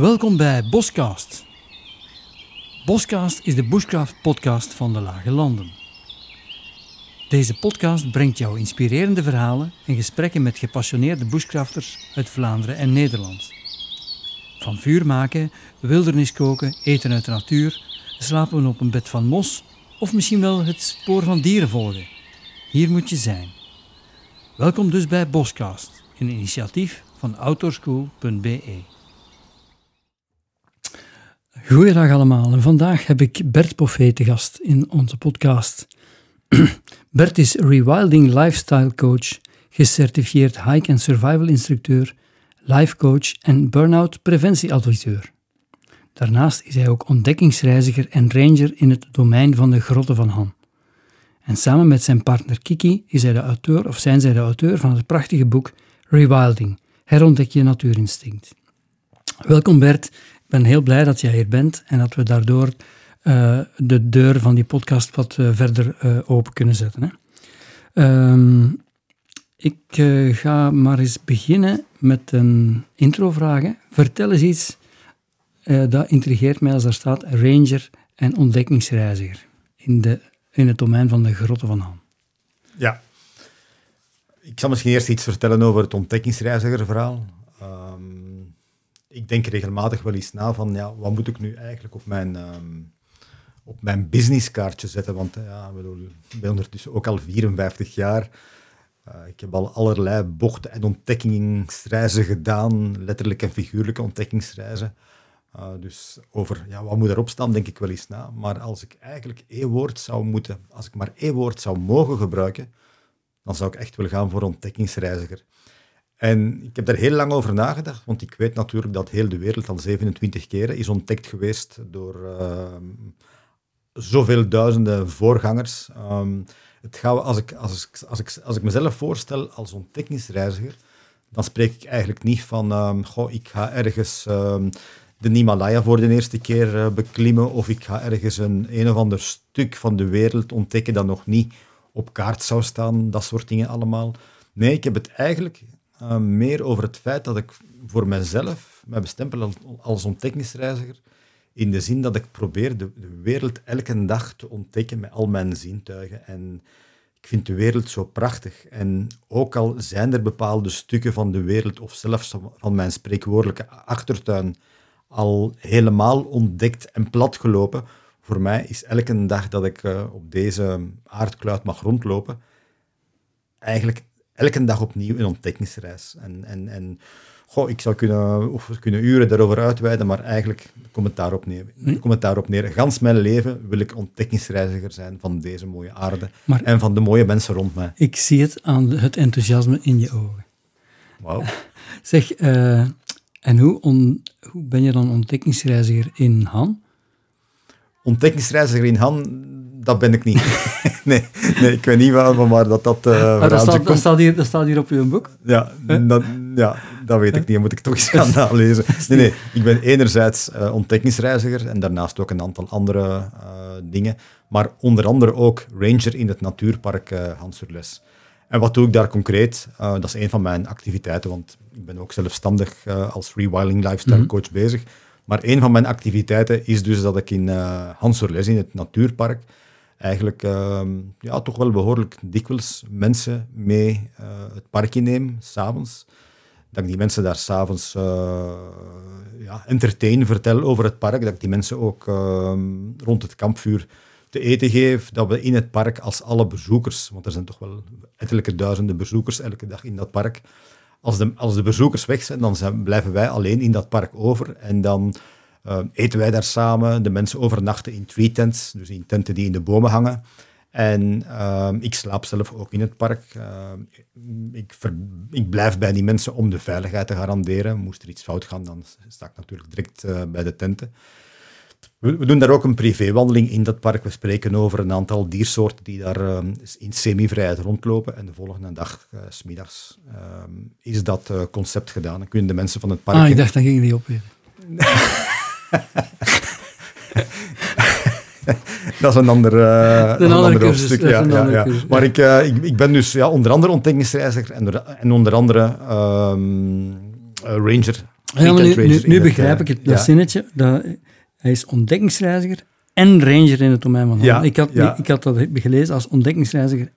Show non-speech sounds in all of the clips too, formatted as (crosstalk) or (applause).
Welkom bij Boscast. Boscast is de bushcraft podcast van de Lage Landen. Deze podcast brengt jou inspirerende verhalen en gesprekken met gepassioneerde bushcrafters uit Vlaanderen en Nederland. Van vuur maken, wildernis koken, eten uit de natuur, slapen op een bed van mos of misschien wel het spoor van dieren volgen. Hier moet je zijn. Welkom dus bij Boscast, een initiatief van outdoorschool.be. Goeiedag allemaal vandaag heb ik Bert Poffet te gast in onze podcast. (clears throat) Bert is rewilding lifestyle coach, gecertificeerd hike- en survival instructeur, life coach en burn-out preventieadviseur. Daarnaast is hij ook ontdekkingsreiziger en ranger in het domein van de Grotten van Han. En samen met zijn partner Kiki is hij de auteur, of zijn zij de auteur van het prachtige boek Rewilding, herontdek je natuurinstinct. Welkom Bert, ben heel blij dat jij hier bent en dat we daardoor uh, de deur van die podcast wat uh, verder uh, open kunnen zetten. Hè. Ehm, ik ga maar eens beginnen met een introvraag. Vertel eens iets, dat intrigeert mij als er staat ranger en ontdekkingsreiziger in, de, in het domein van de grotten van Han. Ja, ik zal misschien eerst iets vertellen over het ontdekkingsreizigerverhaal. Ik denk regelmatig wel eens na van, ja, wat moet ik nu eigenlijk op mijn, um, op mijn businesskaartje zetten? Want ja, ik ben ondertussen ook al 54 jaar. Uh, ik heb al allerlei bochten en ontdekkingsreizen gedaan, letterlijk en figuurlijke ontdekkingsreizen. Uh, dus over ja, wat moet erop staan, denk ik wel eens na. Maar als ik eigenlijk één woord zou moeten, als ik maar één woord zou mogen gebruiken, dan zou ik echt willen gaan voor ontdekkingsreiziger. En ik heb daar heel lang over nagedacht, want ik weet natuurlijk dat heel de wereld al 27 keren is ontdekt geweest door uh, zoveel duizenden voorgangers. Um, het gaat, als, ik, als, ik, als, ik, als ik mezelf voorstel als ontdekkingsreiziger, dan spreek ik eigenlijk niet van, um, goh, ik ga ergens de Himalaya voor de eerste keer uh, beklimmen of ik ga ergens een een of ander stuk van de wereld ontdekken dat nog niet op kaart zou staan, dat soort dingen allemaal. Nee, ik heb het eigenlijk uh, meer over het feit dat ik voor mezelf mij bestempel als, ontdekkingsreiziger, in de zin dat ik probeer de, de, wereld elke dag te ontdekken met al mijn zintuigen. En ik vind de wereld zo prachtig. En ook al zijn er bepaalde stukken van de wereld, of zelfs van mijn spreekwoordelijke achtertuin, al helemaal ontdekt en platgelopen, voor mij is elke dag dat ik uh, op deze aardkluit mag rondlopen, eigenlijk elke dag opnieuw een ontdekkingsreis. En, en, en goh, ik zou kunnen, of kunnen uren daarover uitweiden, maar eigenlijk komt het daarop neer. Hm? Komt het daarop neer. Gans mijn leven wil ik ontdekkingsreiziger zijn van deze mooie aarde maar en van de mooie mensen rond mij. Ik zie het aan het enthousiasme in je ogen. Wauw. (laughs) zeg, uh, en hoe, on, hoe ben je dan ontdekkingsreiziger in Han? Ontdekkingsreiziger in Han, dat ben ik niet. (laughs) nee, nee, ik weet niet waarom, maar dat dat... Uh, maar dat, staat, dat, staat hier, dat staat hier op uw boek? Ja, dat, ja, dat weet ik niet. Dan moet ik toch eens gaan (laughs) nalezen. Nee, nee, ik ben enerzijds uh, ontdekkingsreiziger en daarnaast ook een aantal andere uh, dingen. Maar onder andere ook ranger in het natuurpark uh, Hansurles. En wat doe ik daar concreet? dat is een van mijn activiteiten, want ik ben ook zelfstandig als rewilding lifestyle mhm. coach bezig. Maar een van mijn activiteiten is dus dat ik in uh, Hansurles, in het natuurpark, eigenlijk uh, ja, toch wel behoorlijk dikwijls mensen mee uh, het park inneem, s'avonds. Dat ik die mensen daar s'avonds uh, ja, entertain, vertel over het park. Dat ik die mensen ook ehm, rond het kampvuur te eten geef. Dat we in het park als alle bezoekers, want er zijn toch wel ettelijke duizenden bezoekers elke dag in dat park. Als de, als de bezoekers weg zijn, dan zijn, blijven wij alleen in dat park over. En dan uh, eten wij daar samen. De mensen overnachten in tree tents, dus in tenten die in de bomen hangen. En uh, ik slaap zelf ook in het park. Uh, ik, ver, ik, blijf bij die mensen om de veiligheid te garanderen. Moest er iets fout gaan, dan sta ik natuurlijk direct uh, bij de tenten. We, we, doen daar ook een privéwandeling in dat park. We spreken over een aantal diersoorten die daar ehm, in semi-vrijheid rondlopen. En de volgende dag, uh, smiddags, ehm, is dat concept gedaan. Dan kunnen de mensen van het park... Ah, ik dacht, dan ging die op weer. (laughs) (laughs) dat is een ander, uh, een, ander hoofdstuk. Ja, ja, ja. Maar ik, uh, ik, ik ben dus ja, onder andere ontdekkingsreiziger en, en onder andere um, ranger Ja, maar nu, Weekend nu, ranger nu het, begrijp eh, ik het, dat zinnetje. Dat, hij is ontdekkingsreiziger en ranger in het domein van Han. Ja, ik, had, ik had dat gelezen als ontdekkingsreiziger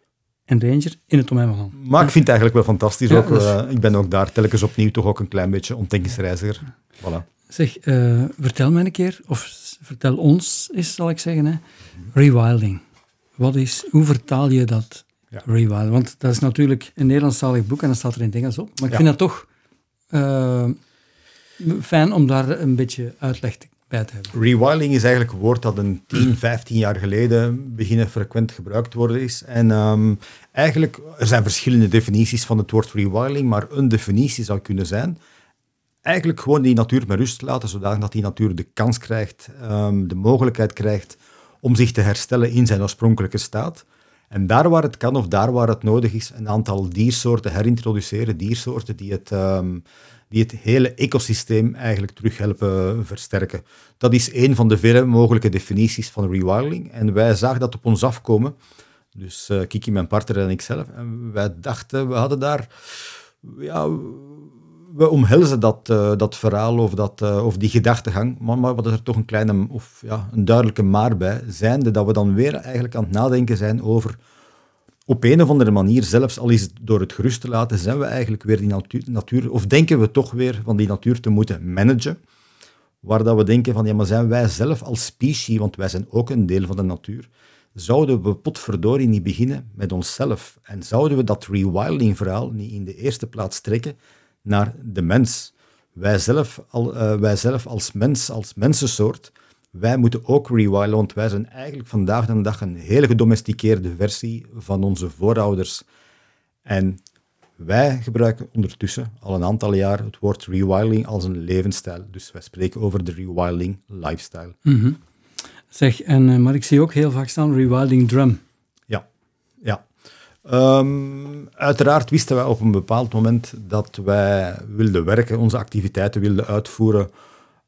en ranger in het domein van Han. Maar ik vind het eigenlijk wel fantastisch ook. is- eh, ik ben ook daar telkens opnieuw toch ook een klein beetje ontdekkingsreiziger. Voilà. Zeg, eh, vertel mij een keer, of vertel ons eens, zal ik zeggen, hè. rewilding. Wat is, hoe vertaal je dat, Ja. rewilding? Want dat is natuurlijk een Nederlandstalig boek en dat staat er in het Engels op. Maar ik Ja. vind dat toch eh, fijn om daar een beetje uitleg bij te hebben. Rewilding is eigenlijk een woord dat een 10, 15 jaar geleden beginnen frequent gebruikt worden is. En ehm, eigenlijk, er zijn verschillende definities van het woord rewilding, maar een definitie zou kunnen zijn eigenlijk gewoon die natuur met rust laten, zodat die natuur de kans krijgt, ehm, de mogelijkheid krijgt om zich te herstellen in zijn oorspronkelijke staat. En daar waar het kan of daar waar het nodig is, een aantal diersoorten herintroduceren, diersoorten die het, ehm, die het hele ecosysteem eigenlijk terug helpen versterken. Dat is een van de vele mogelijke definities van rewilding. En wij zagen dat op ons afkomen. Dus eh, Kiki, mijn partner en ikzelf. En wij dachten, we hadden daar... Ja, we omhelzen dat, eh, dat verhaal of, dat, eh, of die gedachtegang, maar, maar wat is er toch een kleine of ja, een duidelijke maar bij, zijnde dat we dan weer eigenlijk aan het nadenken zijn over op een of andere manier, zelfs al is het door het gerust te laten, zijn we eigenlijk weer die natuur, natuur of denken we toch weer van die natuur te moeten managen, waar dat we denken van, ja, maar zijn wij zelf als species, want wij zijn ook een deel van de natuur, zouden we potverdorie niet beginnen met onszelf? En zouden we dat rewilding verhaal niet in de eerste plaats trekken naar de mens. Wij zelf, al, eh, wij zelf als mens, als mensensoort, wij moeten ook rewilden, want wij zijn eigenlijk vandaag de dag een hele gedomesticeerde versie van onze voorouders. En wij gebruiken ondertussen al een aantal jaar het woord rewilding als een levensstijl. Dus wij spreken over de rewilding lifestyle. Mhm. Zeg, en, eh, maar ik zie ook heel vaak staan rewilding drum. Ehm, uiteraard wisten wij op een bepaald moment dat wij wilden werken, onze activiteiten wilden uitvoeren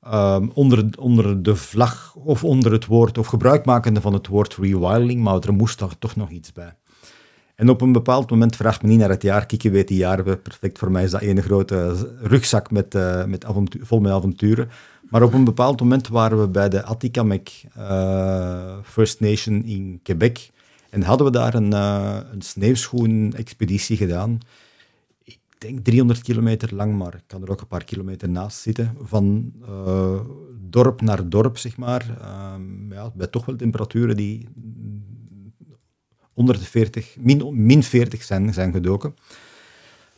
ehm, onder, onder de vlag of onder het woord, of gebruikmakende van het woord rewilding, maar er moest daar toch nog iets bij. En op een bepaald moment, vraag me niet naar het jaar, Kiki weet die jaren perfect, voor mij is dat één grote rugzak met, eh, met vol met avonturen. Maar op een bepaald moment waren we bij de Atikamekw eh, First Nation in Quebec en hadden we daar een, eh een sneeuwschoen-expeditie gedaan. Ik denk 300 kilometer lang, maar ik kan er ook een paar kilometer naast zitten. Van eh, dorp naar dorp, zeg maar. Ehm, ja, bij toch wel temperaturen die onder de 40, min, min 40 zijn, zijn gedoken.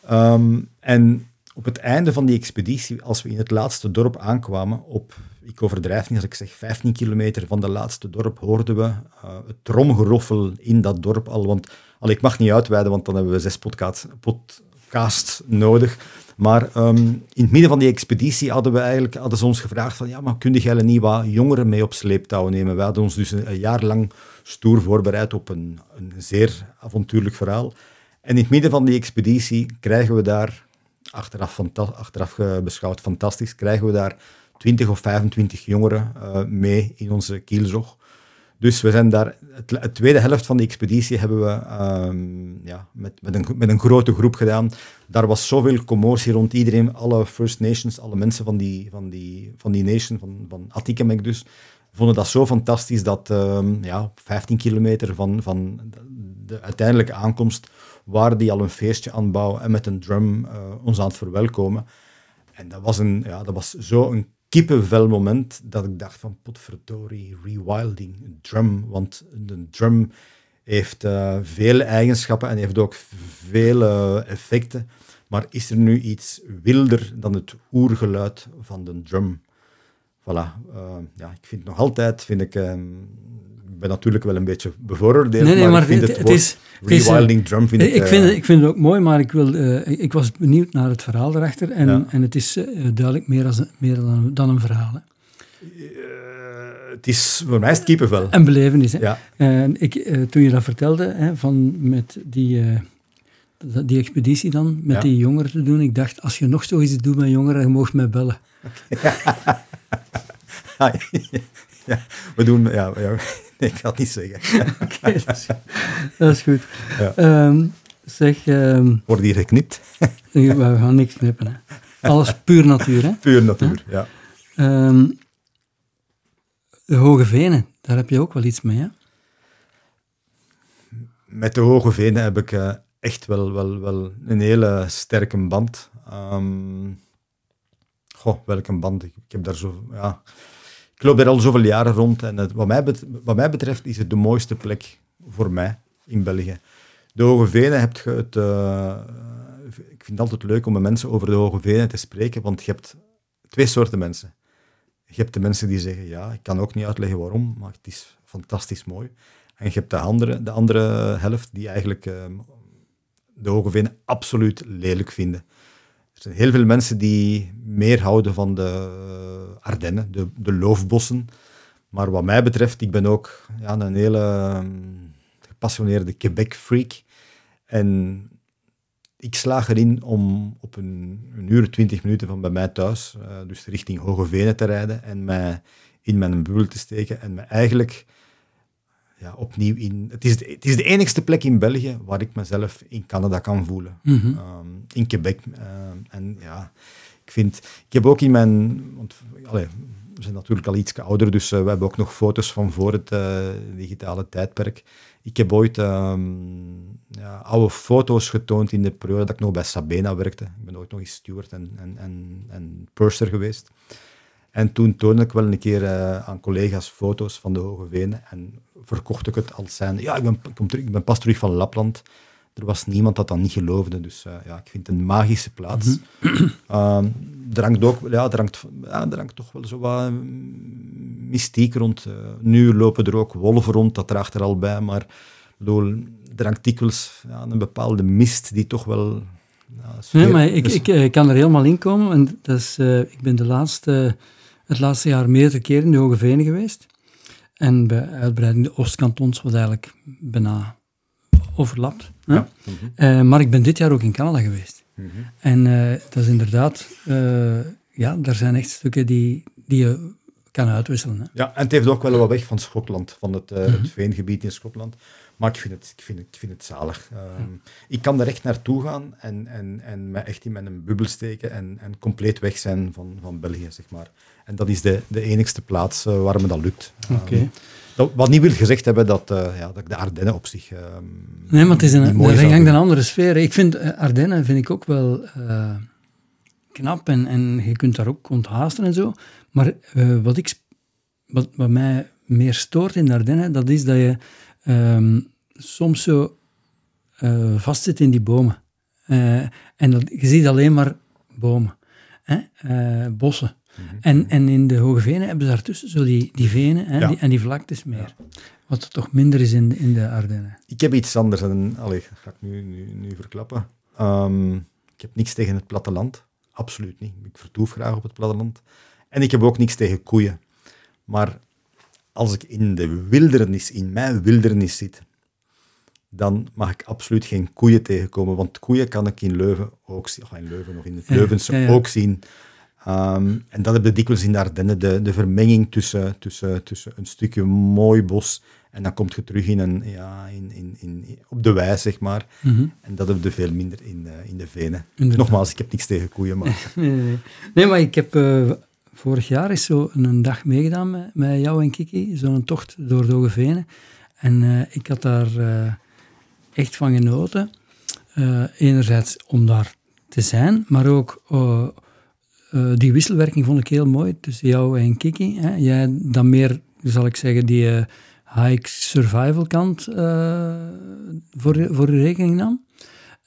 Ehm, en op het einde van die expeditie, als we in het laatste dorp aankwamen, op, ik overdrijf niet als ik zeg 15 kilometer van de laatste dorp, hoorden we eh, het tromgeroffel in dat dorp al. Want al, ik mag niet uitweiden, want dan hebben we zes podcasts, podcasts nodig. Maar ehm, in het midden van die expeditie hadden we eigenlijk hadden ze ons gevraagd van ja, maar kun jij niet wat jongeren mee op sleeptouw nemen? We hadden ons dus een, jaar lang stoer voorbereid op een, een zeer avontuurlijk verhaal. En in het midden van die expeditie krijgen we daar, achteraf, achteraf eh, beschouwd fantastisch, krijgen we daar 20 of 25 jongeren eh, mee in onze kielzog. Dus we zijn daar, het tweede helft van die expeditie hebben we ehm, ja, met, met, een, met een grote groep gedaan. Daar was zoveel commotie rond iedereen, alle First Nations, alle mensen van die, van die, van die nation, van, van Atikamekw dus, vonden dat zo fantastisch dat ehm, ja, op 15 kilometer van, van de uiteindelijke aankomst waren die al een feestje aan het bouwen en met een drum eh, ons aan het verwelkomen. En dat was, een, ja, dat was zo een kippenvel moment dat ik dacht van potverdorie, rewilding, drum. Want een drum heeft eh, vele eigenschappen en heeft ook vele effecten. Maar is er nu iets wilder dan het oergeluid van de drum? Voilà. eh, ja, ik vind nog altijd, vind ik, ehm, ben natuurlijk wel een beetje bevooroordeeld, Nee, nee, maar, ik vind het- het, is- eh, rewilding drum vind ik... ik, vind, eh, het- ik vind het ook mooi, maar ik, wil, eh, ik, ik was benieuwd naar het verhaal erachter. En, Ja. en het is eh, duidelijk meer, als, meer dan, dan een verhaal. Hè. eh, het is, voor mij is het kippenvel. Een belevenis. Hè. Ja. En ik, eh, toen je dat vertelde, hè, van met die, eh, die expeditie dan, met Ja. die jongeren te doen, ik dacht, als je nog zoiets doet met jongeren, je mag mij bellen. (laughs) (laughs) Ja, we doen... Ja, ja, (laughs) nee, ik ga het niet zeggen. (laughs) Oké, dat, is, dat is goed. Ja. Ehm, zeg, ehm, Wordt hier geknipt? (laughs) we gaan niks knippen. Hè. Alles puur natuur, hè? Puur natuur, ja. Ehm, de Hoge Venen, daar heb je ook wel iets mee, hè? Met de Hoge Venen heb ik uh, echt wel, wel, wel een hele sterke band. Um, goh, welke band? Ik, ik, heb daar zo... Ja, ik loop daar al zoveel jaren rond en het, wat, mij betreft, wat mij betreft is het de mooiste plek voor mij in België. De Hoge Venen heb je het... Uh, ik vind het altijd leuk om met mensen over de Hoge Venen te spreken, want je hebt twee soorten mensen. Je hebt de mensen die zeggen, ja, ik kan ook niet uitleggen waarom, maar het is fantastisch mooi. En je hebt de andere, de andere helft die eigenlijk uh, de Hoge Venen absoluut lelijk vinden. Zijn heel veel mensen die meer houden van de Ardennen, de, de loofbossen. Maar wat mij betreft, ik ben ook ja, een hele um, gepassioneerde Quebec-freak. En ik slaag erin om op een, uur, twintig minuten van bij mij thuis, uh, dus richting Hoge Venen te rijden en mij in mijn bubbel te steken en me eigenlijk ja, opnieuw in... Het is, de, het is de enigste plek in België waar ik mezelf in Canada kan voelen. Mm -hmm. um, in Quebec. Uh, en ja, ik vind... Ik heb ook in mijn... Want, we zijn natuurlijk al iets ouder, dus uh, we hebben ook nog foto's van voor het uh, digitale tijdperk. Ik heb ooit um, ja, oude foto's getoond in de periode dat ik nog bij Sabena werkte. Ik ben ooit nog eens steward en, en, en, en purser geweest. En toen toonde ik wel een keer uh, aan collega's foto's van de Hoge Venen en verkocht ik het als zijn. Ja, ik ben, ik, kom terug, ik ben pas terug van Lapland. Er was niemand dat dat niet geloofde. Dus uh, ja, ik vind het een magische plaats. Mm -hmm. uh, er, hangt ook, ja, er, hangt, ja, er hangt toch wel zo wat mystiek rond. Uh, nu lopen er ook wolven rond, dat draagt er al bij. Maar bedoel, er hangt dikwijls ja, een bepaalde mist die toch wel... Nee, maar ik, dus... ik, ik, kan er helemaal in komen. En dat is, ik ben de laatste, het laatste jaar meerdere keren in de Hoge Venen geweest. En bij uitbreiding de Oostkantons, wat eigenlijk bijna overlapt. Ja. Mm -hmm. uh, maar ik ben dit jaar ook in Canada geweest. Mm -hmm. En uh, dat is inderdaad, uh, ja, er zijn echt stukken die, die je kan uitwisselen. Hè. Ja, en het heeft ook wel wat weg van Schotland, van het, mm -hmm. het veengebied in Schotland. Maar ik vind het, ik vind het, ik vind het zalig. Um, ik kan er echt naartoe gaan en, en, en me echt in mijn bubbel steken en, en compleet weg zijn van, van België, zeg maar. En dat is de, de enigste plaats uh, waar me dat lukt. Okay. Um, dat, wat niet wil gezegd hebben dat, uh, ja, dat ik de Ardennen op zich. Uh, nee, maar het is een, hangt een andere sfeer. Ik vind uh, Ardennen vind ik ook wel knap en, en je kunt daar ook onthaasten en zo. Maar wat, ik, wat, wat mij meer stoort in de Ardennen, dat is dat je um, soms zo vastzit in die bomen. en dat, je ziet alleen maar bomen, hè? bossen. Mm-hmm. En, en in de Hoge Venen hebben ze daartussen zo die, die venen hè, ja. die, en die vlaktes meer. Ja. Wat toch minder is in, in de Ardennen. Ik heb iets anders. En, allee, dat ga ik nu, nu, nu verklappen. Um, ik heb niks tegen het platteland. Absoluut niet. Ik vertoef graag op het platteland. En ik heb ook niks tegen koeien. Maar als ik in de wildernis, in mijn wildernis zit, dan mag ik absoluut geen koeien tegenkomen. Want koeien kan ik in Leuven ook zien, of in Leuven of in het Leuvense ja, ja, ja. ook zien. Um, en dat heb je dikwijls in de Ardennen, de, de vermenging tussen, tussen, tussen een stukje mooi bos en dan kom je terug in een, ja, in, in, in, op de wei, zeg maar. Mm -hmm. En dat heb je veel minder in, uh, in de venen. Inderdaad. Nogmaals, ik heb niks tegen koeien, maar... (laughs) nee, nee. nee, maar ik heb... Uh, vorig jaar is zo een dag meegedaan met, met jou en Kiki, zo'n tocht door de Hoge Venen. En uh, ik had daar echt van genoten. enerzijds om daar te zijn, maar ook uh, die wisselwerking vond ik heel mooi tussen jou en Kiki. Hè? Jij dan meer, zal ik zeggen, die uh, high survival kant uh, voor, voor je rekening nam.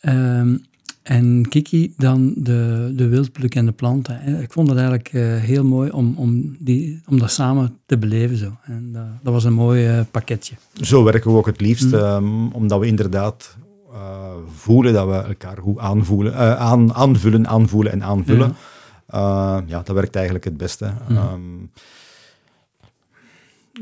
Um, en Kiki dan de, de wildpluk en de planten. Hè? Ik vond het eigenlijk heel mooi om, om, die, om dat samen te beleven. Zo. En dat, dat was een mooi pakketje. Zo werken we ook het liefst, mm. um, omdat we inderdaad voelen dat we elkaar goed aanvoelen, aan, aanvullen, aanvoelen en aanvullen. Ja. Uh, ja, dat werkt eigenlijk het beste. Mm. Um,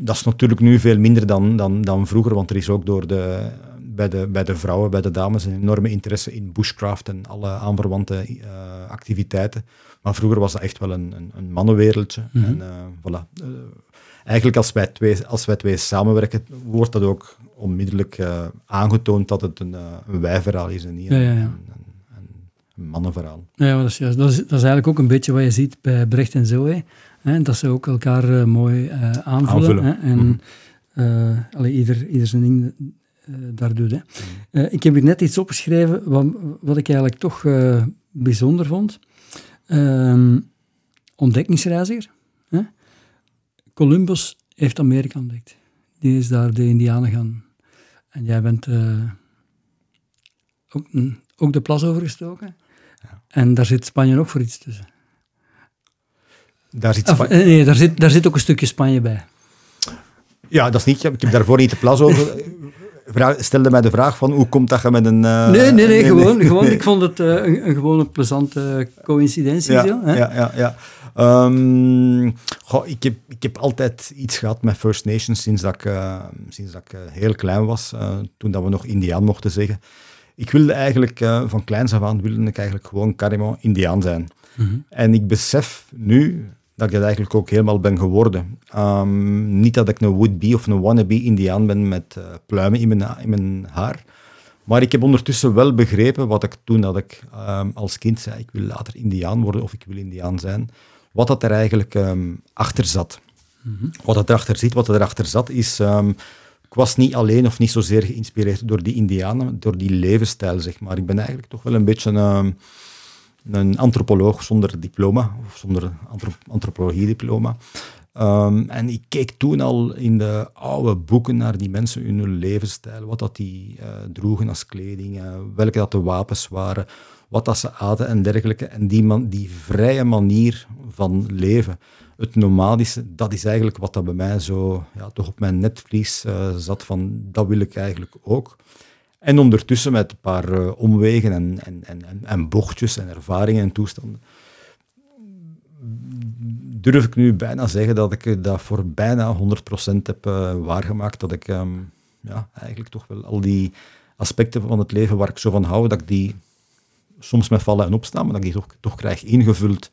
dat is natuurlijk nu veel minder dan, dan, dan vroeger, want er is ook door de, bij, de, bij de vrouwen, bij de dames, een enorme interesse in bushcraft en alle aanverwante uh, activiteiten. Maar vroeger was dat echt wel een, een, een mannenwereldje. Mm -hmm. En uh, voilà. Uh, eigenlijk als wij, twee, als wij twee samenwerken, wordt dat ook onmiddellijk aangetoond dat het een, een wijverhaal is en niet ja, ja, ja. Een, een mannenverhaal. Ja, dat is juist. Dat is, dat is eigenlijk ook een beetje wat je ziet bij Brecht en Zoe. Hè, dat ze ook elkaar eh, mooi eh, aanvullen. Aanvullen. Hè, en Mhm. eh, allee, ieder, ieder zijn ding daar doet. Hè. Mhm. Ik heb hier net iets opgeschreven wat, wat ik eigenlijk toch bijzonder vond. Ehm, ontdekkingsreiziger. Hè? Columbus heeft Amerika ontdekt. Die is daar de Indianen gaan. En jij bent ook, mm, ook de plas overgestoken. En daar zit Spanje nog voor iets tussen. Daar zit Of, eh, nee, daar zit, daar zit ook een stukje Spanje bij. Ja, dat is niet. Ik heb daarvoor niet de plas over. Vraag, stelde mij de vraag van hoe komt dat je met een. eh, nee, nee, nee, gewoon, gewoon. nee. Ik vond het eh, een, een gewone plezante coïncidentie. Ja, zo, hè? ja, ja. ja. Ehm, goh, ik, heb, ik heb altijd iets gehad met First Nations sinds dat ik, eh, sinds dat ik eh, heel klein was. eh, toen dat we nog Indiaan mochten zeggen. Ik wilde eigenlijk, eh, van kleins af aan, wilde ik eigenlijk gewoon carrément Indiaan zijn. Mhm. En ik besef nu dat ik dat eigenlijk ook helemaal ben geworden. Ehm, niet dat ik een would-be of een wannabe Indiaan ben met eh, pluimen in mijn, in mijn haar. Maar ik heb ondertussen wel begrepen wat ik toen dat ik ehm, als kind zei, ik wil later Indiaan worden of ik wil Indiaan zijn, wat dat er eigenlijk ehm, achter zat. Wat dat erachter zit, wat er achter zat, is... ik was niet alleen of niet zozeer geïnspireerd door die Indianen, door die levensstijl, zeg maar. Ik ben eigenlijk toch wel een beetje ehm, een antropoloog zonder diploma, of zonder antro- antropologie-diploma. Ehm, en ik keek toen al in de oude boeken naar die mensen hun levensstijl, wat dat die eh, droegen als kleding, eh, welke dat de wapens waren, wat dat ze aten en dergelijke. En die, man, die vrije manier van leven, het nomadische, dat is eigenlijk wat dat bij mij zo ja, toch op mijn netvlies eh, zat van, dat wil ik eigenlijk ook. En ondertussen met een paar eh, omwegen en, en, en, en, bochtjes en ervaringen en toestanden, durf ik nu bijna zeggen dat ik dat voor bijna 100% heb eh, waargemaakt. Dat ik ehm, ja, eigenlijk toch wel al die aspecten van het leven waar ik zo van hou, dat ik die soms met vallen en opstaan, maar dat ik die toch, toch krijg ingevuld.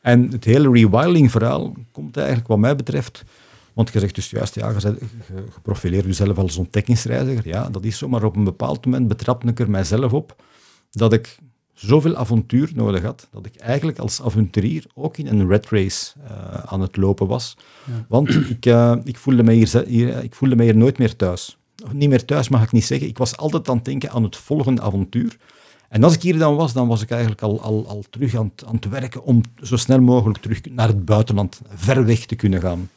En het hele rewilding-verhaal komt eigenlijk, wat mij betreft, want je zegt dus juist, ja, je, je, profileert jezelf als ontdekkingsreiziger. Ja, dat is zo, maar op een bepaald moment betrapte ik er mijzelf op dat ik zoveel avontuur nodig had, dat ik eigenlijk als avonturier ook in een red race eh, aan het lopen was. Ja. Want ik, eh, ik, voelde mij hier, hier, ik voelde mij hier nooit meer thuis. Niet meer thuis mag ik niet zeggen. Ik was altijd aan het denken aan het volgende avontuur. En als ik hier dan was, dan was ik eigenlijk al, al, al terug aan het, aan het werken om zo snel mogelijk terug naar het buitenland, ver weg te kunnen gaan.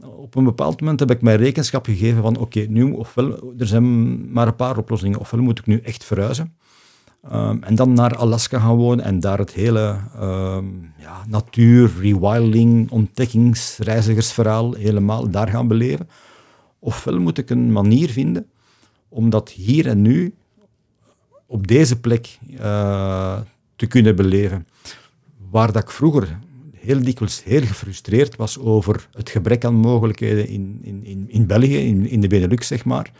Op een bepaald moment heb ik mij rekenschap gegeven van oké, nu ofwel, er zijn maar een paar oplossingen. Ofwel moet ik nu echt verhuizen. Ehm, en dan naar Alaska gaan wonen en daar het hele ehm, ja, natuur, rewilding, ontdekkingsreizigersverhaal helemaal daar gaan beleven. Ofwel moet ik een manier vinden om dat hier en nu op deze plek eh, te kunnen beleven. Waar dat ik vroeger heel dikwijls heel gefrustreerd was over het gebrek aan mogelijkheden in, in, in, in België, in, in de Benelux, zeg maar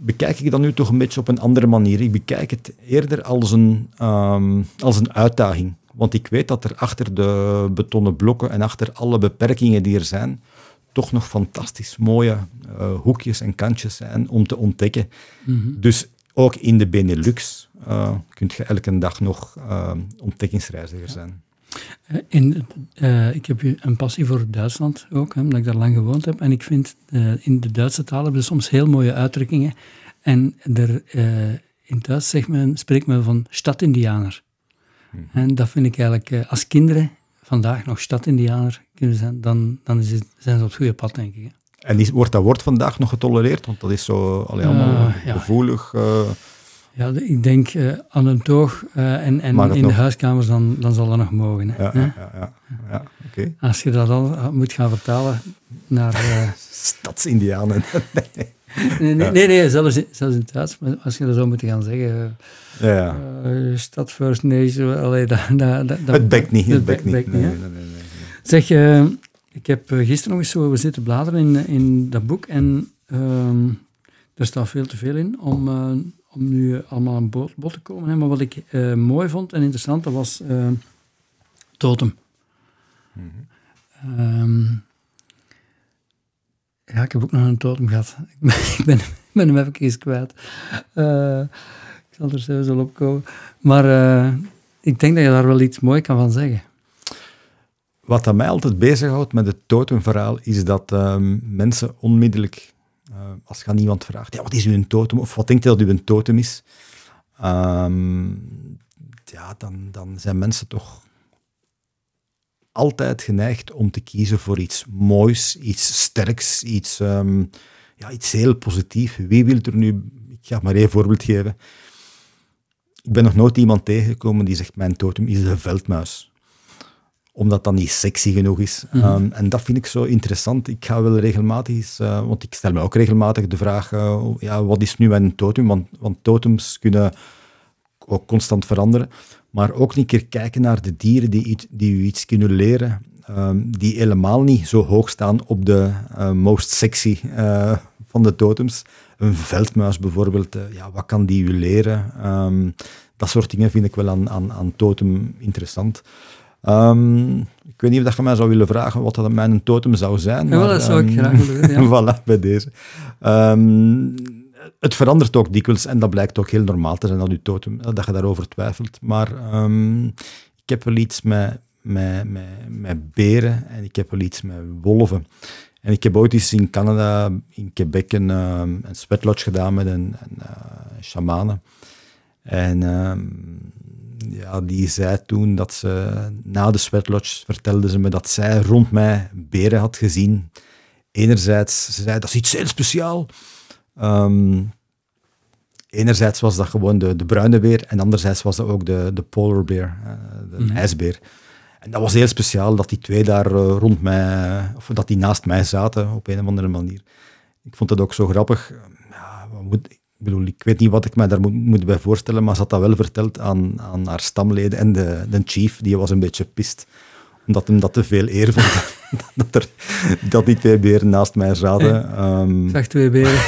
bekijk ik dat nu toch een beetje op een andere manier. Ik bekijk het eerder als een, ehm, als een uitdaging. Want ik weet dat er achter de betonnen blokken en achter alle beperkingen die er zijn, toch nog fantastisch mooie eh, hoekjes en kantjes zijn om te ontdekken. Dus ook in de Benelux eh kun je elke dag nog eh, ontdekkingsreiziger zijn. Eh, In, ik heb een passie voor Duitsland ook, hè, omdat ik daar lang gewoond heb. En ik vind in de Duitse taal hebben ze soms heel mooie uitdrukkingen. En er, in Duits zegt men, spreekt men van stadindianer. En dat vind ik eigenlijk, als kinderen vandaag nog stadindianer kunnen zijn, dan, dan is het, zijn ze op het goede pad, denk ik. hè. En wordt dat woord vandaag nog getolereerd? Want dat is zo allee, allemaal Eh, ja. gevoelig. eh, Ja, ik denk eh, aan een toog en, en in de huiskamers, dan, dan zal dat nog mogen. Hè. ja, ja, ja, ja. Als je dat al moet gaan vertalen naar... (laughs) Stadsindianen. (laughs) Nee, nee, nee, nee, zelfs, in- zelfs in het Duits, maar als je dat zou moeten gaan zeggen. ja, First Nation, allee, dat, dat, dat, het bekt niet. Het bekt niet. Nee, nee, nee, nee, nee. Zeg, eh, ik heb eh, gisteren nog eens zo we zitten bladeren in, in dat boek en ehm er staat veel te veel in om, eh, om nu allemaal aan bod, bod te komen. Hè. Maar wat ik eh, mooi vond en interessant, dat was eh, Totem. Ehm, ja, ik heb ook nog een totem gehad. (laughs) Ik ben, ik ben, ik ben hem even kwijt. Eh, Ik zal er wel op komen. Maar ik denk dat je daar wel iets mooi kan van zeggen. Wat dat mij altijd bezighoudt met het totemverhaal, is dat um, mensen onmiddellijk, uh, als je aan iemand vraagt, ja, wat is uw totem, of wat denkt je dat uw totem is, um, ja, dan, dan zijn mensen toch altijd geneigd om te kiezen voor iets moois, iets sterks, iets, um, ja, iets heel positiefs. Wie wil er nu, ik ga maar één voorbeeld geven. Ik ben nog nooit iemand tegengekomen die zegt, mijn totem is een veldmuis omdat dat niet sexy genoeg is. Mhm. Ehm, en dat vind ik zo interessant. Ik ga wel regelmatig, uh, want ik stel me ook regelmatig de vraag, uh, ja, wat is nu mijn totem? Want, want totems kunnen ook constant veranderen. Maar ook een keer kijken naar de dieren die, die u iets kunnen leren, ehm, die helemaal niet zo hoog staan op de uh, most sexy van de totems. Een veldmuis bijvoorbeeld, ja, wat kan die u leren? Um, dat soort dingen vind ik wel aan, aan, aan totem interessant. Um, ik weet niet of je mij zou willen vragen wat dat mijn totem zou zijn. Ja, maar, dat zou ik graag willen. Ja. (laughs) voilà, bij deze. Um, het verandert ook dikwijls en dat blijkt ook heel normaal te zijn dat, je totem, dat je daarover twijfelt. Maar ik heb wel iets met, met, met, met beren en ik heb wel iets met wolven. En ik heb ooit eens in Canada, in Quebec, een, een sweatlodge gedaan met een, een uh, shamanen. En ja, die zei toen dat ze na de sweatlodge vertelde ze me dat zij rond mij beren had gezien. Enerzijds, ze zei dat is iets heel speciaal. Um, enerzijds was dat gewoon de, de bruine beer en anderzijds was dat ook de, de polar bear, eh, de mm ijsbeer. En dat was heel speciaal dat die twee daar uh, rond mij, of dat die naast mij zaten op een of andere manier. Ik vond het ook zo grappig. Ja, wat moet, bedoel, ik weet niet wat ik mij daar moet, moet bij voorstellen, maar ze had dat wel verteld aan, aan haar stamleden en de, de chief, die was een beetje pist omdat hem dat te veel eer vond. (laughs) dat, er, dat die twee beren naast mij zaten. Um... Ik (laughs) zag twee beren. (laughs)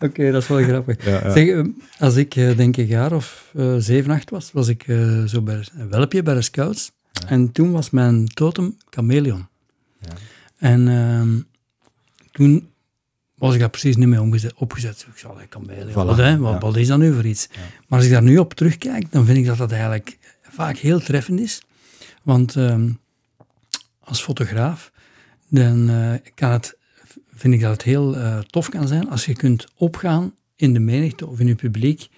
Oké, dat is wel grappig. Zeg, ehm, als ik uh, denk een jaar of uh, zeven, acht was, was ik uh, zo bij een welpje bij de scouts. En toen was mijn totem chameleon. En ehm, toen was ik daar precies niet mee omgezet, opgezet. Ik zal, ik kan bij, wat, hè, wat, wat, is dat nu voor iets? Maar als ik daar nu op terugkijk, dan vind ik dat dat eigenlijk vaak heel treffend is. Want ehm, als fotograaf, dan uh, kan het, vind ik dat het heel uh, tof kan zijn als je kunt opgaan in de menigte of in je publiek,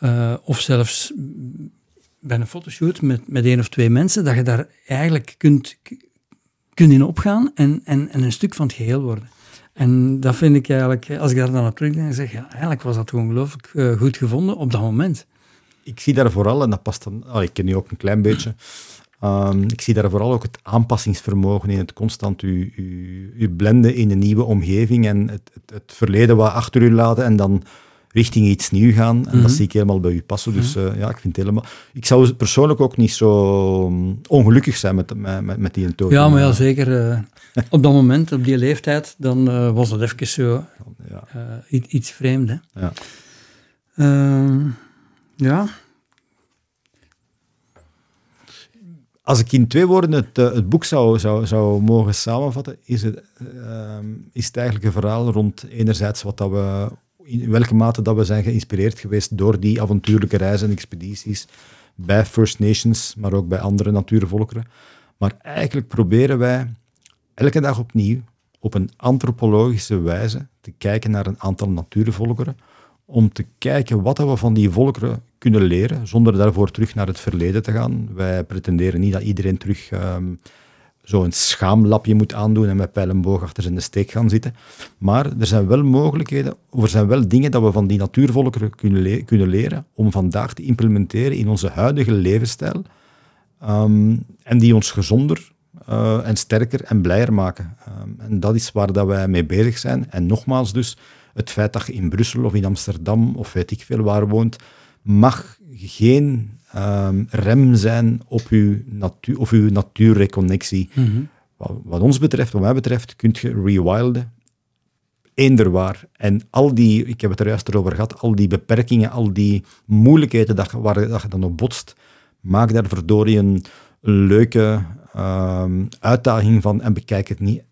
uh, of zelfs bij een fotoshoot met, met één of twee mensen, dat je daar eigenlijk kunt, kunt in opgaan en, en, en een stuk van het geheel worden. En dat vind ik eigenlijk, als ik daar dan op terugdenk, zeg ja, eigenlijk was dat ongelooflijk uh, goed gevonden op dat moment. Ik zie daar vooral, en dat past dan, oh, ik ken nu ook een klein beetje, um, ik zie daar vooral ook het aanpassingsvermogen in, het constant u, u, u blenden in een nieuwe omgeving en het, het, het verleden wat achter u laten en dan richting iets nieuws gaan. En dat mhm. zie ik helemaal bij u passen. Dus uh, ja, ik vind het helemaal... Ik zou persoonlijk ook niet zo mm, ongelukkig zijn met, met, met die toon. Ja, maar ja, zeker. Uh, (laughs) op dat moment, op die leeftijd, dan uh, was dat even zo ja. iets vreemd. Hè? Ja. Ehm, ja. Als ik in twee woorden het, het boek zou, zou, zou mogen samenvatten, is het, ehm, is het eigenlijk een verhaal rond enerzijds wat dat we in welke mate dat we zijn geïnspireerd geweest door die avontuurlijke reizen en expedities bij First Nations, maar ook bij andere natuurvolkeren. Maar eigenlijk proberen wij elke dag opnieuw op een antropologische wijze te kijken naar een aantal natuurvolkeren, om te kijken wat we van die volkeren kunnen leren, zonder daarvoor terug naar het verleden te gaan. Wij pretenderen niet dat iedereen terug um, zo'n schaamlapje moet aandoen en met pijl boog achter zijn steek gaan zitten. Maar er zijn wel mogelijkheden, er zijn wel dingen dat we van die natuurvolkeren kunnen, kunnen leren om vandaag te implementeren in onze huidige levensstijl ehm, en die ons gezonder uh, en sterker en blijer maken. Um, en dat is waar dat wij mee bezig zijn. En nogmaals dus, het feit dat je in Brussel of in Amsterdam of weet ik veel waar woont, mag geen um, rem zijn op uw, natuur, of uw natuurreconnectie. Mm wat, wat, ons betreft, wat mij betreft, kunt je rewilden eender waar. En al die, ik heb het er juist erover gehad, al die beperkingen, al die moeilijkheden dat, waar dat je dan op botst, maak daar verdorie een, een leuke um, uitdaging van en bekijk het niet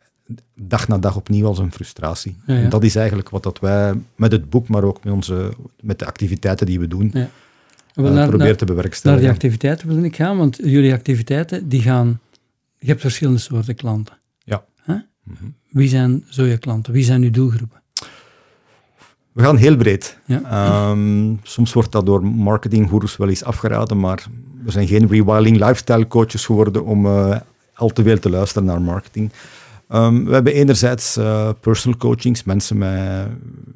dag na dag opnieuw als een frustratie. Ja, ja. En dat is eigenlijk wat dat wij met het boek, maar ook met, onze, met de activiteiten die we doen, Ja. Eh, naar, naar, te naar bewerkstelligen. die activiteiten wil ik gaan, want jullie activiteiten, die gaan... Je hebt verschillende soorten klanten. Ja. Mhm. Wie zijn zo je klanten? Wie zijn uw doelgroepen? We gaan heel breed. Ja. Ehm, soms wordt dat door marketinggoeroes wel eens afgeraden, maar we zijn geen rewilding lifestyle coaches geworden om eh, al te veel te luisteren naar marketing. Ehm, we hebben enerzijds eh, personal coachings, mensen met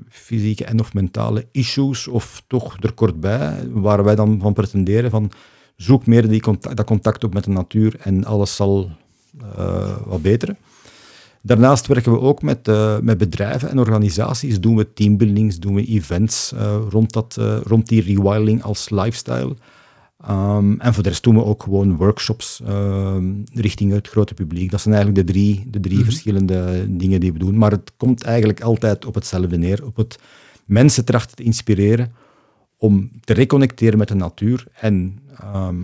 fysieke en of mentale issues, of toch er kort bij, waar wij dan van pretenderen van zoek meer die contact, dat contact op met de natuur en alles zal eh, wat beteren. Daarnaast werken we ook met, eh, met bedrijven en organisaties. Doen we teambuildings, doen we events rond, dat, rond die rewilding als lifestyle. Ehm, en voor de rest doen we ook gewoon workshops ehm, richting het grote publiek. Dat zijn eigenlijk de drie, de drie Mhm. verschillende dingen die we doen. Maar het komt eigenlijk altijd op hetzelfde neer. Op het mensen trachten te inspireren om te reconnecteren met de natuur. En ehm,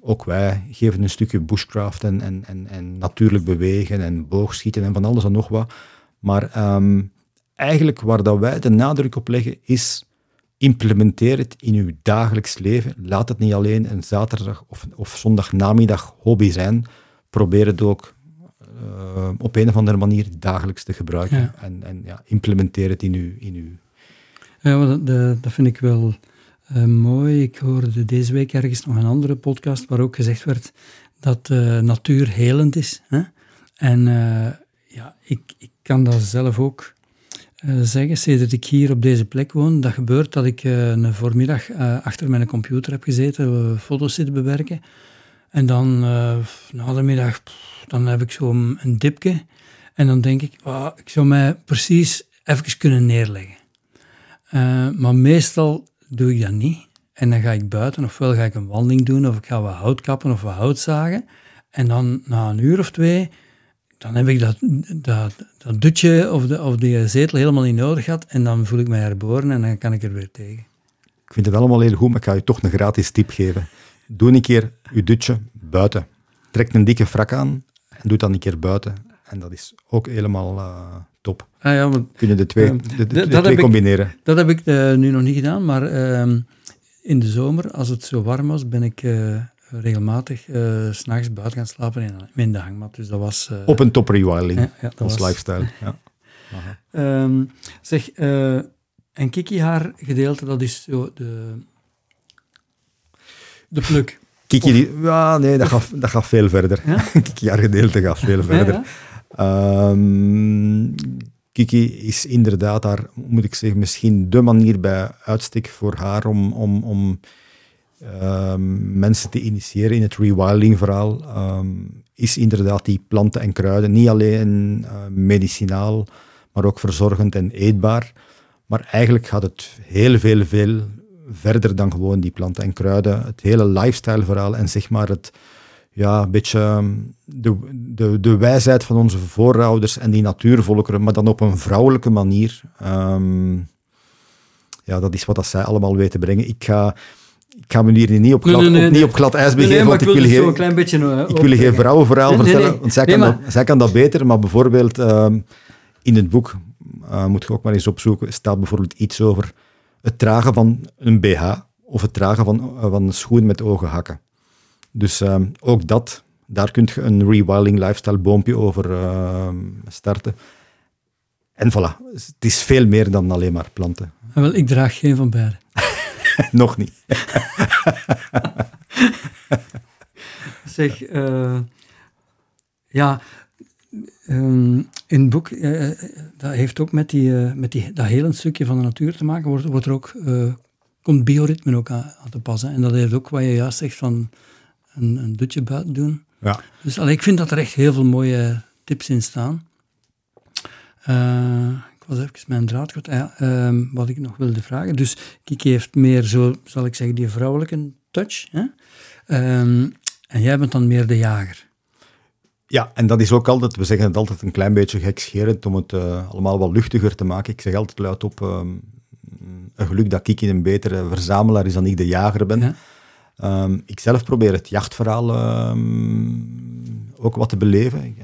ook wij geven een stukje bushcraft en, en, en, en natuurlijk bewegen en boogschieten en van alles en nog wat. Maar eigenlijk waar dat wij de nadruk op leggen is implementeer het in uw dagelijks leven. Laat het niet alleen een zaterdag of, of zondagnamiddag hobby zijn. Probeer het ook eh, op een of andere manier dagelijks te gebruiken. Ja. En, en ja, implementeer het in uw, in uw Ja, dat, dat, vind ik wel eh, mooi. Ik hoorde deze week ergens nog een andere podcast waar ook gezegd werd dat eh, natuur helend is. Hè? En ja, ik, ik kan dat zelf ook zeggen, sinds ik hier op deze plek woon. Dat gebeurt dat ik eh, een voormiddag eh, achter mijn computer heb gezeten, eh, foto's zitten bewerken. En dan eh, na de middag, dan heb ik zo een, dipje. En dan denk ik, "Wauw, ik zou mij precies even kunnen neerleggen. Eh, maar meestal doe ik dat niet. En dan ga ik buiten, ofwel ga ik een wandeling doen, of ik ga wat hout kappen of wat hout zagen. En dan na een uur of twee, dan heb ik dat, dat, dat dutje of, de, of die zetel helemaal niet nodig gehad. En dan voel ik mij herboren en dan kan ik er weer tegen. Ik vind het allemaal heel goed, maar ik ga je toch een gratis tip geven. Doe een keer je dutje buiten. Trek een dikke frak aan en doe dan een keer buiten. En dat is ook helemaal eh, top. Ah ja, maar Kun je de twee, Ehm, de, de- de dat twee ik- combineren. dat heb ik eh, nu nog niet gedaan. Maar ehm, in de zomer, als het zo warm was, ben ik eh, regelmatig eh, s s'nachts buiten gaan slapen in, in de hangmat. Dus dat was... eh, Op een top rewilding ja, ja, dat als was- lifestyle. Ja. (laughs) Ehm, zeg, eh, en Kiki haar gedeelte, dat is zo de, de pluk. Kiki, die, ja, nee, dat gaat, dat gaat veel verder. Ja? (laughs) Kiki, haar gedeelte gaat veel verder. Ehm, Kiki is inderdaad daar, moet ik zeggen, misschien de manier bij uitstek voor haar om, om, om ehm, mensen te initiëren in het rewilding-verhaal. ehm, is inderdaad die planten en kruiden. Niet alleen eh, medicinaal, maar ook verzorgend en eetbaar. Maar eigenlijk gaat het heel veel, veel verder dan gewoon die planten en kruiden. Het hele lifestyle-verhaal en zeg maar het, ja, een beetje ehm, de, de, de wijsheid van onze voorouders en die natuurvolkeren, maar dan op een vrouwelijke manier. Ja, dat is wat dat zij allemaal weten brengen. Ik ga, ik ga me hier niet op glad, nee, nee, op, niet op glad ijs begeven, maar want ik wil geen, klein beetje... uh, ik wil geen vrouwenverhaal vertellen, want zij kan, maar- dat, zij kan dat beter, maar bijvoorbeeld ehm, in het boek, eh, moet je ook maar eens opzoeken, staat bijvoorbeeld iets over het dragen van een BH of het dragen van, eh, van een schoen met ogenhakken. Dus ehm, ook dat, daar kun je een rewilding lifestyle boompje over ehm, starten. En voilà, het is veel meer dan alleen maar planten. Ah, Wel, ik draag geen van beide. (laughs) Nog niet. (laughs) Zeg, eh, ja, ehm, in het boek, eh, eh, dat heeft ook met, die, met die, dat hele stukje van de natuur te maken, wordt, wordt er ook, komt bioritme ook aan, aan te passen. En dat heeft ook wat je juist zegt van een, een dutje buiten doen. Ja. Dus allee, ik vind dat er echt heel veel mooie tips in staan. Ik was even mijn draad kwijt. Ah ja, ehm, wat ik nog wilde vragen. Dus Kiki heeft meer zo, zal ik zeggen, die vrouwelijke touch. Hè? Ehm, en jij bent dan meer de jager. Ja, en dat is ook altijd, we zeggen het altijd een klein beetje gekscherend om het eh, allemaal wat luchtiger te maken. Ik zeg altijd luid op, ehm, een geluk dat Kiki een betere verzamelaar is dan ik de jager ben. Ja. Ik zelf probeer het jachtverhaal ook wat te beleven. Ik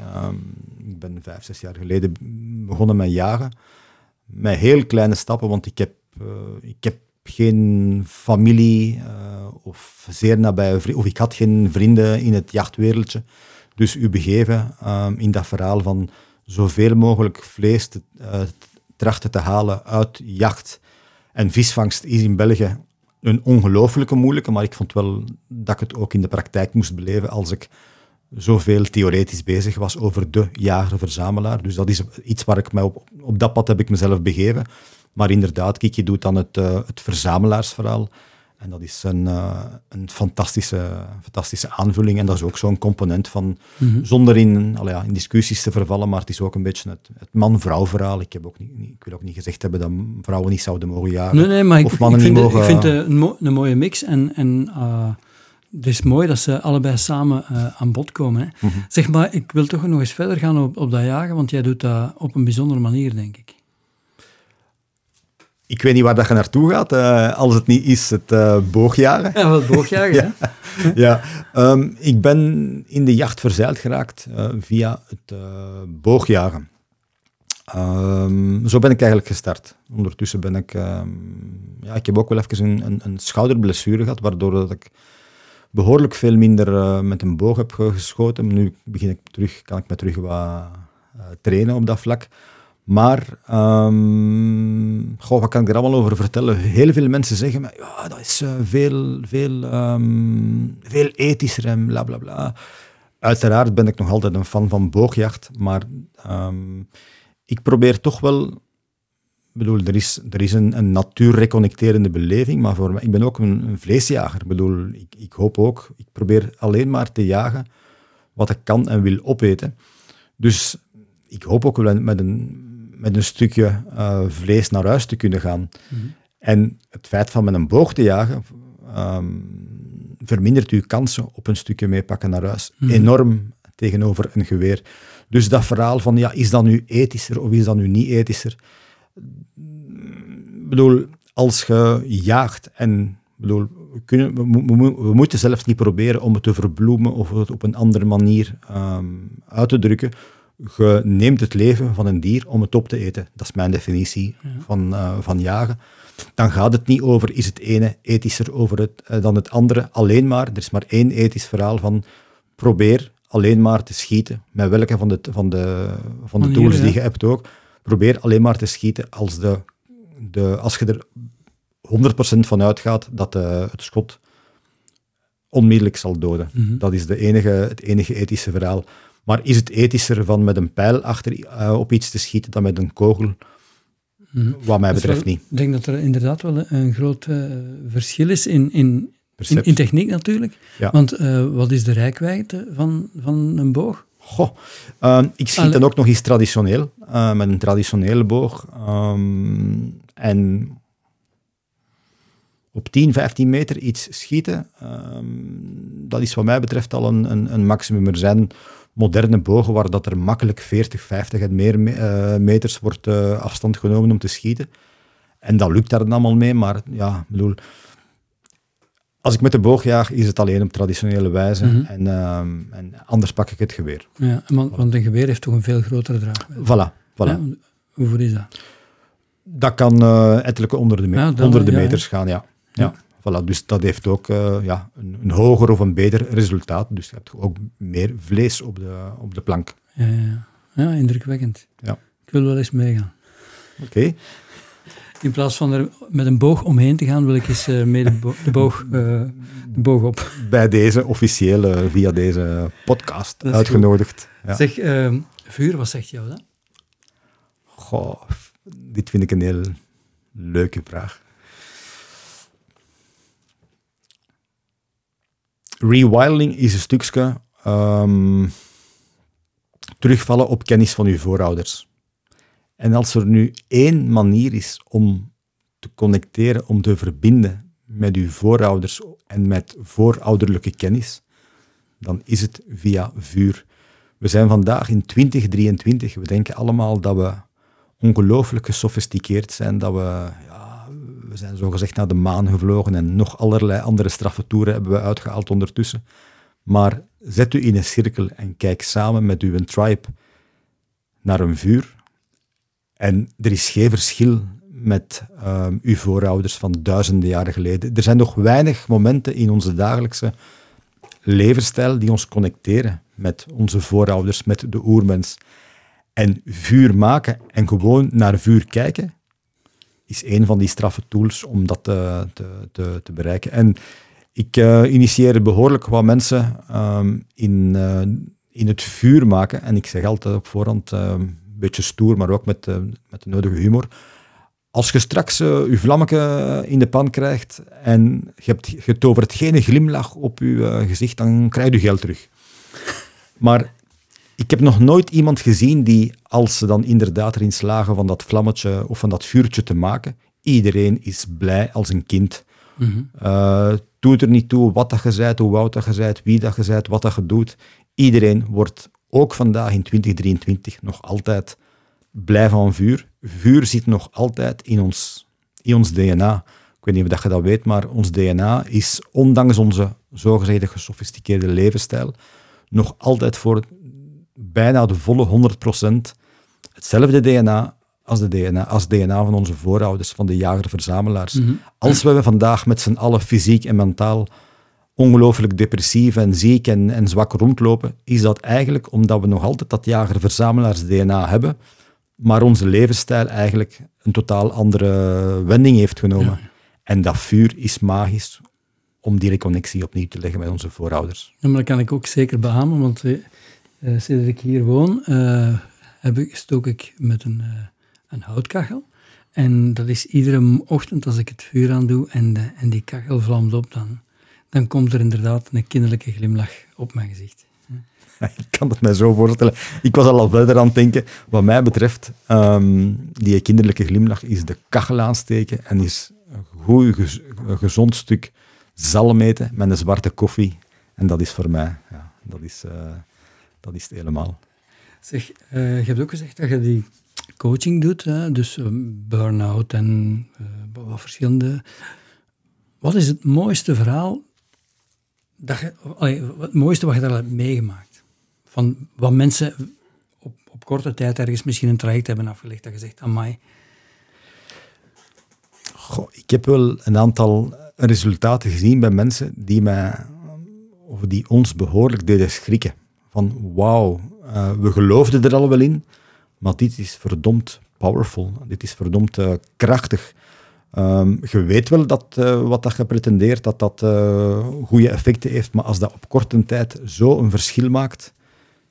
ben vijf, zes jaar geleden begonnen met jagen. Met heel kleine stappen, want ik heb, uh, ik heb geen familie uh, of zeer nabije vrienden, of ik had geen vrienden in het jachtwereldje. Dus u begeven um, in dat verhaal van zoveel mogelijk vlees te, uh, trachten te halen uit jacht. En visvangst is in België een ongelooflijke moeilijke, maar ik vond wel dat ik het ook in de praktijk moest beleven als ik zoveel theoretisch bezig was over de jager-verzamelaar. Dus dat is iets waar ik mij op, op dat pad heb ik mezelf begeven. Maar inderdaad, kijk, je doet dan het, uh, het verzamelaarsverhaal. En dat is een, uh, een fantastische, fantastische aanvulling. En dat is ook zo'n component van, mm -hmm. zonder in, ja, in discussies te vervallen, maar het is ook een beetje het, het man-vrouw verhaal. Ik, heb ook niet, ik wil ook niet gezegd hebben dat vrouwen niet zouden mogen jagen. Nee, nee, maar of ik, mannen ik, vind, niet mogen... ik vind het een, mo een, mooie mix. En, en uh, het is mooi dat ze allebei samen uh, aan bod komen. Hè. Mm -hmm. Zeg maar, ik wil toch nog eens verder gaan op, op dat jagen, want jij doet dat op een bijzondere manier, denk ik ik weet niet waar dat je naartoe gaat, uh, als het niet is het uh, boogjagen. Ja, wat boogjagen, (laughs) ja. ja. Um, ik ben in de jacht verzeild geraakt via het boogjagen. Um, zo ben ik eigenlijk gestart. Ondertussen ben ik... Um, ja, ik heb ook wel even een, een, een schouderblessure gehad, waardoor dat ik behoorlijk veel minder met een boog heb geschoten. Nu begin ik terug, kan ik me terug wat trainen op dat vlak. Maar, um, goh, wat kan ik er allemaal over vertellen? Heel veel mensen zeggen, maar, ja, dat is uh, veel, veel, um, veel ethischer en bla bla bla. Uiteraard ben ik nog altijd een fan van boogjacht, maar um, ik probeer toch wel. Bedoel, er is, er is een, een natuurreconnecterende beleving, maar voor mij, ik ben ook een, een vleesjager. Ik bedoel, ik, ik hoop ook, ik probeer alleen maar te jagen wat ik kan en wil opeten. Dus ik hoop ook wel met een, met een stukje uh, vlees naar huis te kunnen gaan. Mm -hmm. En het feit van met een boog te jagen um, vermindert uw kansen op een stukje meepakken naar huis. Mm -hmm. Enorm tegenover een geweer. Dus dat verhaal van, ja, is dat nu ethischer of is dat nu niet ethischer? Ik bedoel, als je jaagt en bedoel, we, kunnen, we, we, we, moeten zelfs niet proberen om het te verbloemen of het op een andere manier um, uit te drukken je neemt het leven van een dier om het op te eten. Dat is mijn definitie ja. van, uh, van jagen. Dan gaat het niet over, is het ene ethischer over het, uh, dan het andere. Alleen maar, er is maar één ethisch verhaal van probeer alleen maar te schieten, met welke van de, van de, van de tools die je hebt ook. Probeer alleen maar te schieten als, de, de, als je er 100% van uitgaat dat uh, het schot onmiddellijk zal doden. Mm -hmm. Dat is de enige, het enige ethische verhaal. Maar is het ethischer van met een pijl achter uh, op iets te schieten dan met een kogel? Mm. Wat mij betreft wel, niet. Ik denk dat er inderdaad wel een groot uh, verschil is in, in, in, in, techniek natuurlijk. Ja. Want uh, wat is de rijkwijde van, van een boog? Goh, ik schiet Allee. dan ook nog eens traditioneel, met een traditionele boog. Um, en op 10, 15 meter iets schieten, um, dat is wat mij betreft al een, een, een maximum. Er zijn moderne bogen waar dat er makkelijk 40, 50 en meer uh, meters wordt uh, afstand genomen om te schieten. En dat lukt daar dan allemaal mee, maar ja, bedoel, als ik met de boog jaag, is het alleen op traditionele wijze mm -hmm. en, uh, en, anders pak ik het geweer. Ja, want, want, een geweer heeft toch een veel grotere draagwijdte? Voilà, voilà. Ja, hoeveel is dat? Dat kan uh, ettelijke onder de, me ja, onder de meters gaan, ja. ja. Voilà, dus dat heeft ook uh, ja, een, een, hoger of een beter resultaat. Dus je hebt ook meer vlees op de, op de plank. Ja, ja. ja indrukwekkend. Ja. Ik wil wel eens meegaan. Oké. Okay. In plaats van er met een boog omheen te gaan, wil ik eens uh, mee de, bo de, boog, uh, de boog op. Bij deze officiële, via deze podcast uitgenodigd. Ja. Zeg, uh, vuur, wat zegt jou dat? Goh, dit vind ik een heel leuke vraag. rewilding is een stukje um, terugvallen op kennis van uw voorouders. En als er nu één manier is om te connecteren, om te verbinden met uw voorouders en met voorouderlijke kennis, dan is het via vuur. We zijn vandaag in 2023. We denken allemaal dat we ongelooflijk gesofisticeerd zijn, dat we ja, we zijn zogezegd naar de maan gevlogen en nog allerlei andere straffe toeren hebben we uitgehaald ondertussen. Maar zet u in een cirkel en kijk samen met uw tribe naar een vuur. En er is geen verschil met um, uw voorouders van duizenden jaren geleden. Er zijn nog weinig momenten in onze dagelijkse levensstijl die ons connecteren met onze voorouders, met de oermens. En vuur maken en gewoon naar vuur kijken, is een van die straffe tools om dat te, te, bereiken. En ik uh, initieer behoorlijk wat mensen um, in, uh, in het vuur maken. En ik zeg altijd op voorhand, een beetje stoer, maar ook met, met de nodige humor. Als je straks je vlammetje in de pan krijgt en je hebt getoverd geen glimlach op je gezicht, dan krijg je geld terug. (laughs) Maar ik heb nog nooit iemand gezien die, als ze dan inderdaad erin slagen van dat vlammetje of van dat vuurtje te maken, iedereen is blij als een kind. Mm doet er niet toe wat dat je bent, hoe oud dat je bent, wie dat je bent, wat dat je doet. Iedereen wordt ook vandaag in 2023 nog altijd blij van vuur. Vuur zit nog altijd in ons, in ons DNA. Ik weet niet of je dat weet, maar ons DNA is, ondanks onze zogezegde gesofisticeerde levensstijl, nog altijd voor bijna de volle 100% hetzelfde DNA als, de DNA als DNA van onze voorouders, van de jager-verzamelaars. Mhm. Als we vandaag met z'n allen fysiek en mentaal ongelooflijk depressief en ziek en, en zwak rondlopen, is dat eigenlijk omdat we nog altijd dat jager-verzamelaars-DNA hebben, maar onze levensstijl eigenlijk een totaal andere wending heeft genomen. En dat vuur is magisch om die reconnectie opnieuw te leggen met onze voorouders. Ja, maar dat kan ik ook zeker behamen, want uh, sinds ik hier woon, uh, heb ik, stook ik met een, uh, een houtkachel. En dat is iedere ochtend als ik het vuur aan doe en, de, en die kachel vlamt op, dan, dan komt er inderdaad een kinderlijke glimlach op mijn gezicht. (laughs) Ik kan het mij zo voorstellen. Ik was al al verder aan het denken. Wat mij betreft, um, die kinderlijke glimlach is de kachel aansteken en is een goed, gezond stuk zalm eten met een zwarte koffie. En dat is voor mij, ja, dat is, uh, dat is het helemaal. Zeg, uh, je hebt ook gezegd dat je die coaching doet, hè? dus uh, burn-out en wat verschillende. Wat is het mooiste verhaal, dat je, het mooiste wat je daar hebt meegemaakt? Van wat mensen op, op korte tijd ergens misschien een traject hebben afgelegd, dat je zegt, amai. Goh, ik heb wel een aantal resultaten gezien bij mensen die, mij, of die ons behoorlijk deden schrikken. Van wauw, uh, we geloofden er al wel in, maar dit is verdomd powerful. Dit is verdomd uh, krachtig. Um, je weet wel dat uh, wat dat je pretendeert, dat dat goede effecten heeft, maar als dat op korte tijd zo een verschil maakt,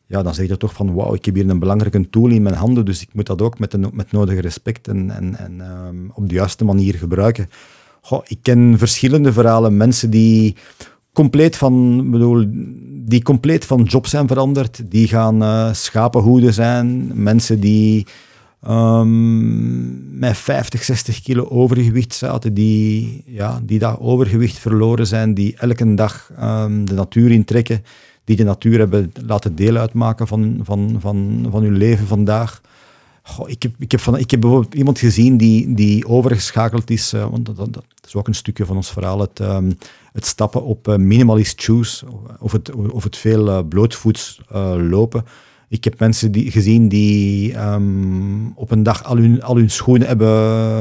ja, dan zeg je toch van wauw, ik heb hier een belangrijke tool in mijn handen, dus ik moet dat ook met, een, met nodige respect en, en, en um, op de juiste manier gebruiken. Goh, ik ken verschillende verhalen. Mensen die compleet van, bedoel, die compleet van job zijn veranderd. Die gaan uh, schapenhoeden zijn. Mensen die um, met 50, 60 kilo overgewicht zaten. Die, ja, die dat overgewicht verloren zijn. Die elke dag um, de natuur intrekken. Die de natuur hebben laten deel uitmaken van, van, van, van hun leven vandaag. Goh, ik, heb, ik, heb van, ik heb bijvoorbeeld iemand gezien die, die overgeschakeld is, uh, want dat, dat, is ook een stukje van ons verhaal, het, um, het stappen op uh, minimalist shoes, of het, of het veel uh, blootvoets lopen. Ik heb mensen die, gezien die um, op een dag al hun, al hun schoenen hebben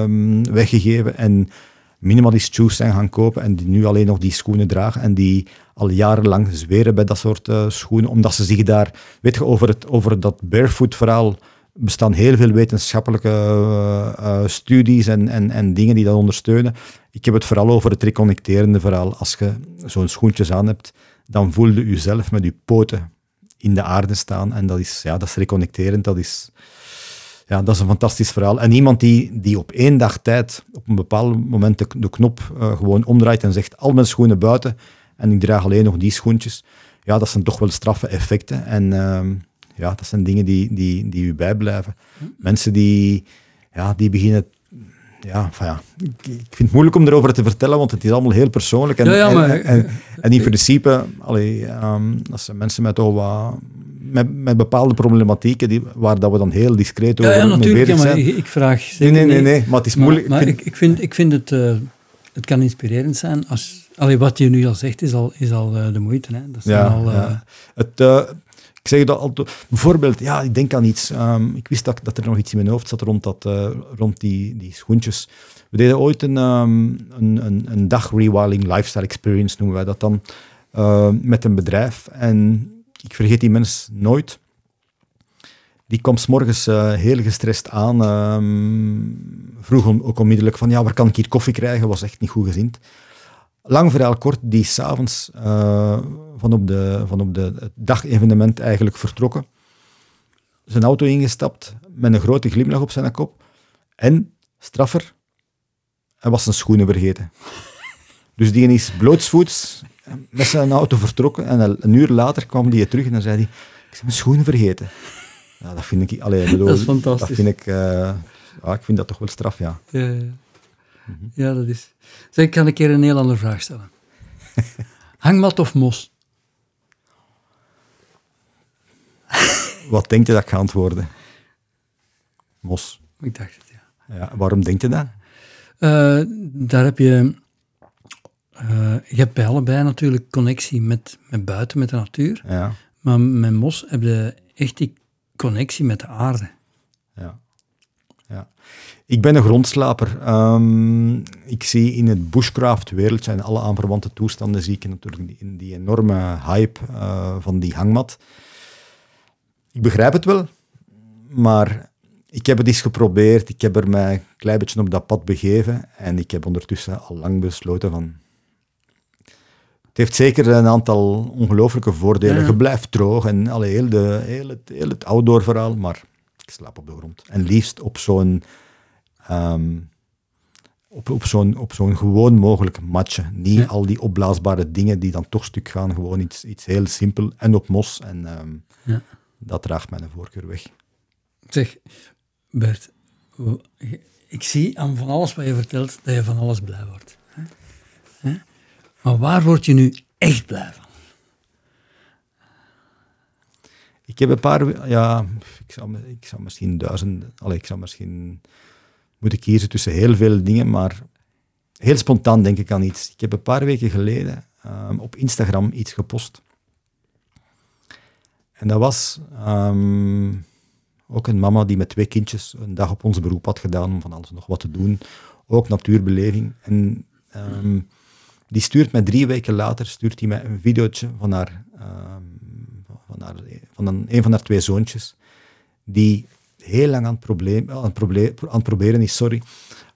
um, weggegeven en minimalist shoes zijn gaan kopen en die nu alleen nog die schoenen dragen en die al jarenlang zweren bij dat soort schoenen, omdat ze zich daar, weet je, over, het, over dat barefoot verhaal bestaan heel veel wetenschappelijke uh, studies en, en, en dingen die dat ondersteunen. Ik heb het vooral over het reconnecterende verhaal. Als je zo'n schoentjes aan hebt, dan voel je jezelf met je poten in de aarde staan. En dat is, ja, dat is reconnecterend. Dat is, ja, dat is een fantastisch verhaal. En iemand die, die op één dag tijd, op een bepaald moment de, de knop uh, gewoon omdraait en zegt, al mijn schoenen buiten en ik draag alleen nog die schoentjes. Ja, dat zijn toch wel straffe effecten. En... Uh, ja, dat zijn dingen die, die, die u bijblijven. Mensen die, ja, die beginnen ja, van ja, ik, vind het moeilijk om erover te vertellen, want het is allemaal heel persoonlijk. En, ja, maar, en, en, in principe, allee, um, dat zijn mensen met, oh, wat, met, met bepaalde problematieken die, waar dat we dan heel discreet over ja, ja, mee bezig zijn. Ik, ik vraag nee, nee, nee, nee, maar het is moeilijk. Maar, ik, ik, vind, ik vind het, uh, het kan inspirerend zijn als... Allee, wat je nu al zegt is al, is al uh, de moeite. Hè. Dat al, uh, ja. Het, Ik zeg dat altijd. Bijvoorbeeld, ja, ik denk aan iets. Ehm, ik wist dat, dat er nog iets in mijn hoofd zat rond, dat, eh, rond die, die schoentjes. We deden ooit een, ehm, een, een, een dag rewilding lifestyle experience, noemen wij dat dan, uh, met een bedrijf. En ik vergeet die mens nooit. Die kwam s morgens uh, heel gestrest aan. Vroeg ook onmiddellijk van, ja, waar kan ik hier koffie krijgen? Was echt niet goed gezind. Lang verhaal kort, die s'avonds uh, van op, de, van op de, het dagevenement eigenlijk vertrokken. Zijn auto ingestapt, met een grote glimlach op zijn kop. En, straffer, hij was zijn schoenen vergeten. (laughs) Dus die is blootsvoets met zijn auto vertrokken en een uur later kwam die terug en dan zei hij, ik heb mijn schoenen vergeten. Ja, dat vind ik... Allee, bedoel, dat is fantastisch. Dat vind ik... Uh, ja, ik vind dat toch wel straf, ja. Ja, ja. Mm -hmm. ja dat is... Zeg, ik kan een keer een heel andere vraag stellen. (laughs) Hangmat of mos? Wat denk je dat ik ga antwoorden? Mos. Ik dacht het, ja. ja waarom denk je dat? Uh, daar heb je... Uh, je hebt bij allebei natuurlijk connectie met, met buiten, met de natuur. Ja. Maar met mos heb je echt die connectie met de aarde. Ja. Ja. Ik ben een grondslaper. Um, ik zie in het bushcraft-wereldje en alle aanverwante toestanden zie ik natuurlijk in die enorme hype uh, van die hangmat. Ik begrijp het wel, maar ik heb het eens geprobeerd. Ik heb er mij een klein beetje op dat pad begeven en ik heb ondertussen al lang besloten van... Het heeft zeker een aantal ongelooflijke voordelen. Ja. Je blijft droog en heel, de, heel, het, heel het outdoor verhaal, maar ik slaap op de grond. En liefst op zo'n um, op, op zo'n op zo'n gewoon mogelijk matje. Niet Ja. al die opblaasbare dingen die dan toch stuk gaan. Gewoon iets, iets heel simpel en op mos. En um, Ja. dat draagt mijn voorkeur weg. Zeg, Bert, ik zie aan van alles wat je vertelt dat je van alles blij wordt. Hè? Maar waar word je nu echt blij van? Ik heb een paar, ja, ik zou, ik zou misschien duizend, allee, ik zou misschien moeten kiezen tussen heel veel dingen, maar heel spontaan denk ik aan iets. Ik heb een paar weken geleden ehm, op Instagram iets gepost. En dat was ehm, ook een mama die met twee kindjes een dag op ons beroep had gedaan om van alles nog wat te doen. Ook natuurbeleving. En ehm, die stuurt mij drie weken later stuurt die mij een videootje van haar, van, haar, van een van haar twee zoontjes, die heel lang aan het, probleem, aan probleem, proberen is, sorry,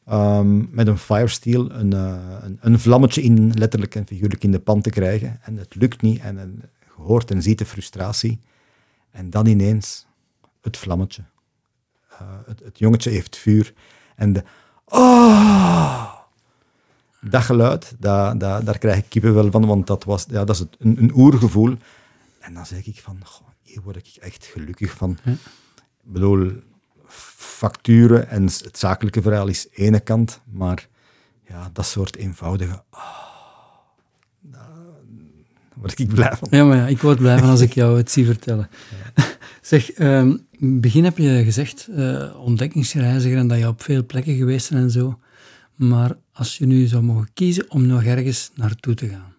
ehm, met een firesteel een, eh, een, een vlammetje in, letterlijk en figuurlijk in de pan te krijgen. En het lukt niet en, je hoort en ziet de frustratie. En dan ineens het vlammetje. Eh, het, het jongetje heeft vuur. En de... Oh! Dat geluid, daar krijg ik kippenvel van, want dat, was, ja, dat is het, een, een oergevoel. En dan zeg ik van, hier word ik echt gelukkig van. Ik bedoel, facturen en het zakelijke verhaal is ene kant, maar ja, dat soort eenvoudige... daar word ik blij van. Ja, maar ja, ik word blij van als ik jou het zie vertellen. Zeg, ehm, in het begin heb je gezegd, eh, ontdekkingsreiziger en dat je op veel plekken geweest bent en zo. Maar als je nu zou mogen kiezen om nog ergens naartoe te gaan.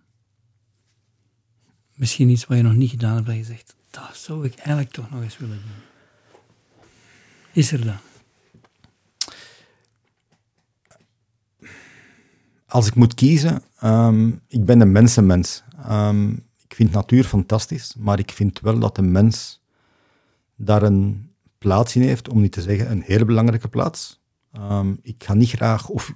Misschien iets wat je nog niet gedaan hebt, dat je zegt, dat zou ik eigenlijk toch nog eens willen doen. Is er dat? Als ik moet kiezen, ehm, ik ben een mensenmens. Ehm, ik vind natuur fantastisch, maar ik vind wel dat de mens daar een plaats in heeft, om niet te zeggen een heel belangrijke plaats. Ehm, ik ga niet graag, of-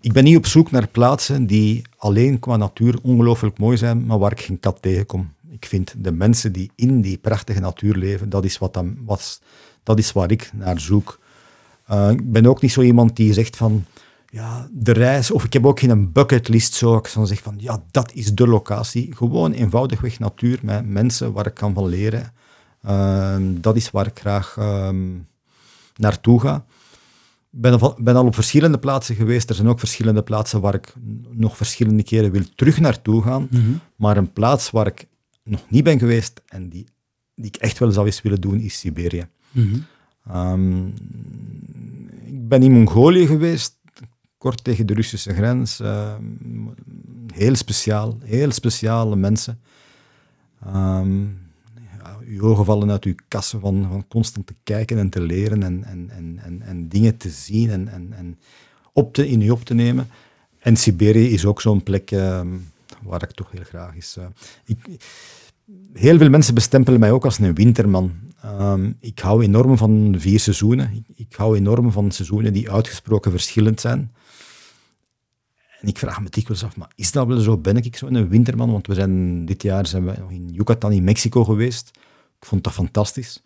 ik ben niet op zoek naar plaatsen die alleen qua natuur ongelooflijk mooi zijn, maar waar ik geen kat tegenkom. Ik vind de mensen die in die prachtige natuur leven, dat is, wat dan, wat, dat is waar ik naar zoek. Uh, ik ben ook niet zo iemand die zegt van, ja, de reis, of ik heb ook geen bucketlist zo, ik zou zeggen van, ja, dat is de locatie. Gewoon eenvoudigweg natuur met mensen waar ik kan van leren. Uh, dat is waar ik graag um, naartoe ga. Ik ben, al- ben al op verschillende plaatsen geweest. Er zijn ook verschillende plaatsen waar ik nog verschillende keren wil terug naartoe gaan. Maar een plaats waar ik nog niet ben geweest en die, die ik echt wel zou eens willen doen, is Siberië. Mhm. Ehm, ik ben in Mongolië geweest, kort tegen de Russische grens. Ehm, heel speciaal, heel speciale mensen. Ehm, je ogen vallen uit je kassen van, van constant te kijken en te leren en, en, en, en, en dingen te zien en, en, en op te, in je op te nemen. En Siberië is ook zo'n plek waar ik toch heel graag is. Uh, ik, heel veel mensen bestempelen mij ook als een winterman. Ehm, ik hou enorm van vier seizoenen. Ik, ik, hou enorm van seizoenen die uitgesproken verschillend zijn. En ik vraag me dikwijls af, maar is dat wel zo? Ben ik zo'n winterman? Want we zijn dit jaar zijn we nog in Yucatan in Mexico geweest. Ik vond dat fantastisch.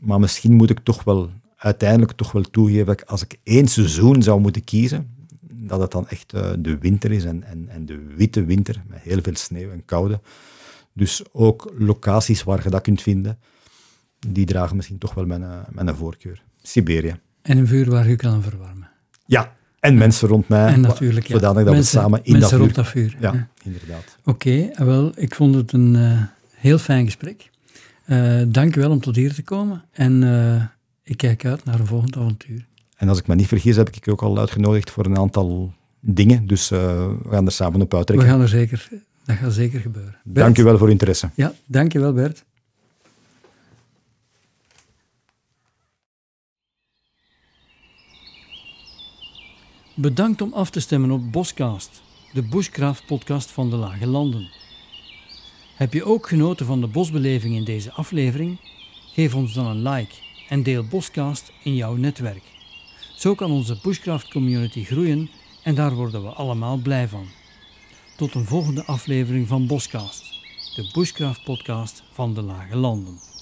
Maar misschien moet ik toch wel uiteindelijk toch wel toegeven, als ik één seizoen zou moeten kiezen, dat het dan echt uh, de winter is en, en, en de witte winter, met heel veel sneeuw en koude. Dus ook locaties waar je dat kunt vinden, die dragen misschien toch wel mijn, uh, mijn voorkeur. Siberië. En een vuur waar je kan verwarmen. Ja, en mensen rond mij. En natuurlijk, ja. Zodanig dat mensen, we samen in dat vuur... rond dat vuur. Ja, ja. inderdaad. Oké, okay, wel, ik vond het een uh, heel fijn gesprek. Uh, dank u wel om tot hier te komen. En uh, ik kijk uit naar een volgend avontuur. En als ik me niet vergis, heb ik je ook al uitgenodigd voor een aantal dingen. Dus we gaan er samen op uittrekken. We gaan er zeker dat gaat zeker gebeuren. Bert? Dank u wel voor uw interesse. Ja, dank je wel Bert. Bedankt om af te stemmen op Boscast, de Bushcraft-podcast van de Lage Landen. Heb je ook genoten van de bosbeleving in deze aflevering? Geef ons dan een like en deel Boscast in jouw netwerk. Zo kan onze Bushcraft-community groeien en daar worden we allemaal blij van. Tot een volgende aflevering van Boscast, de Bushcraft podcast van de Lage Landen.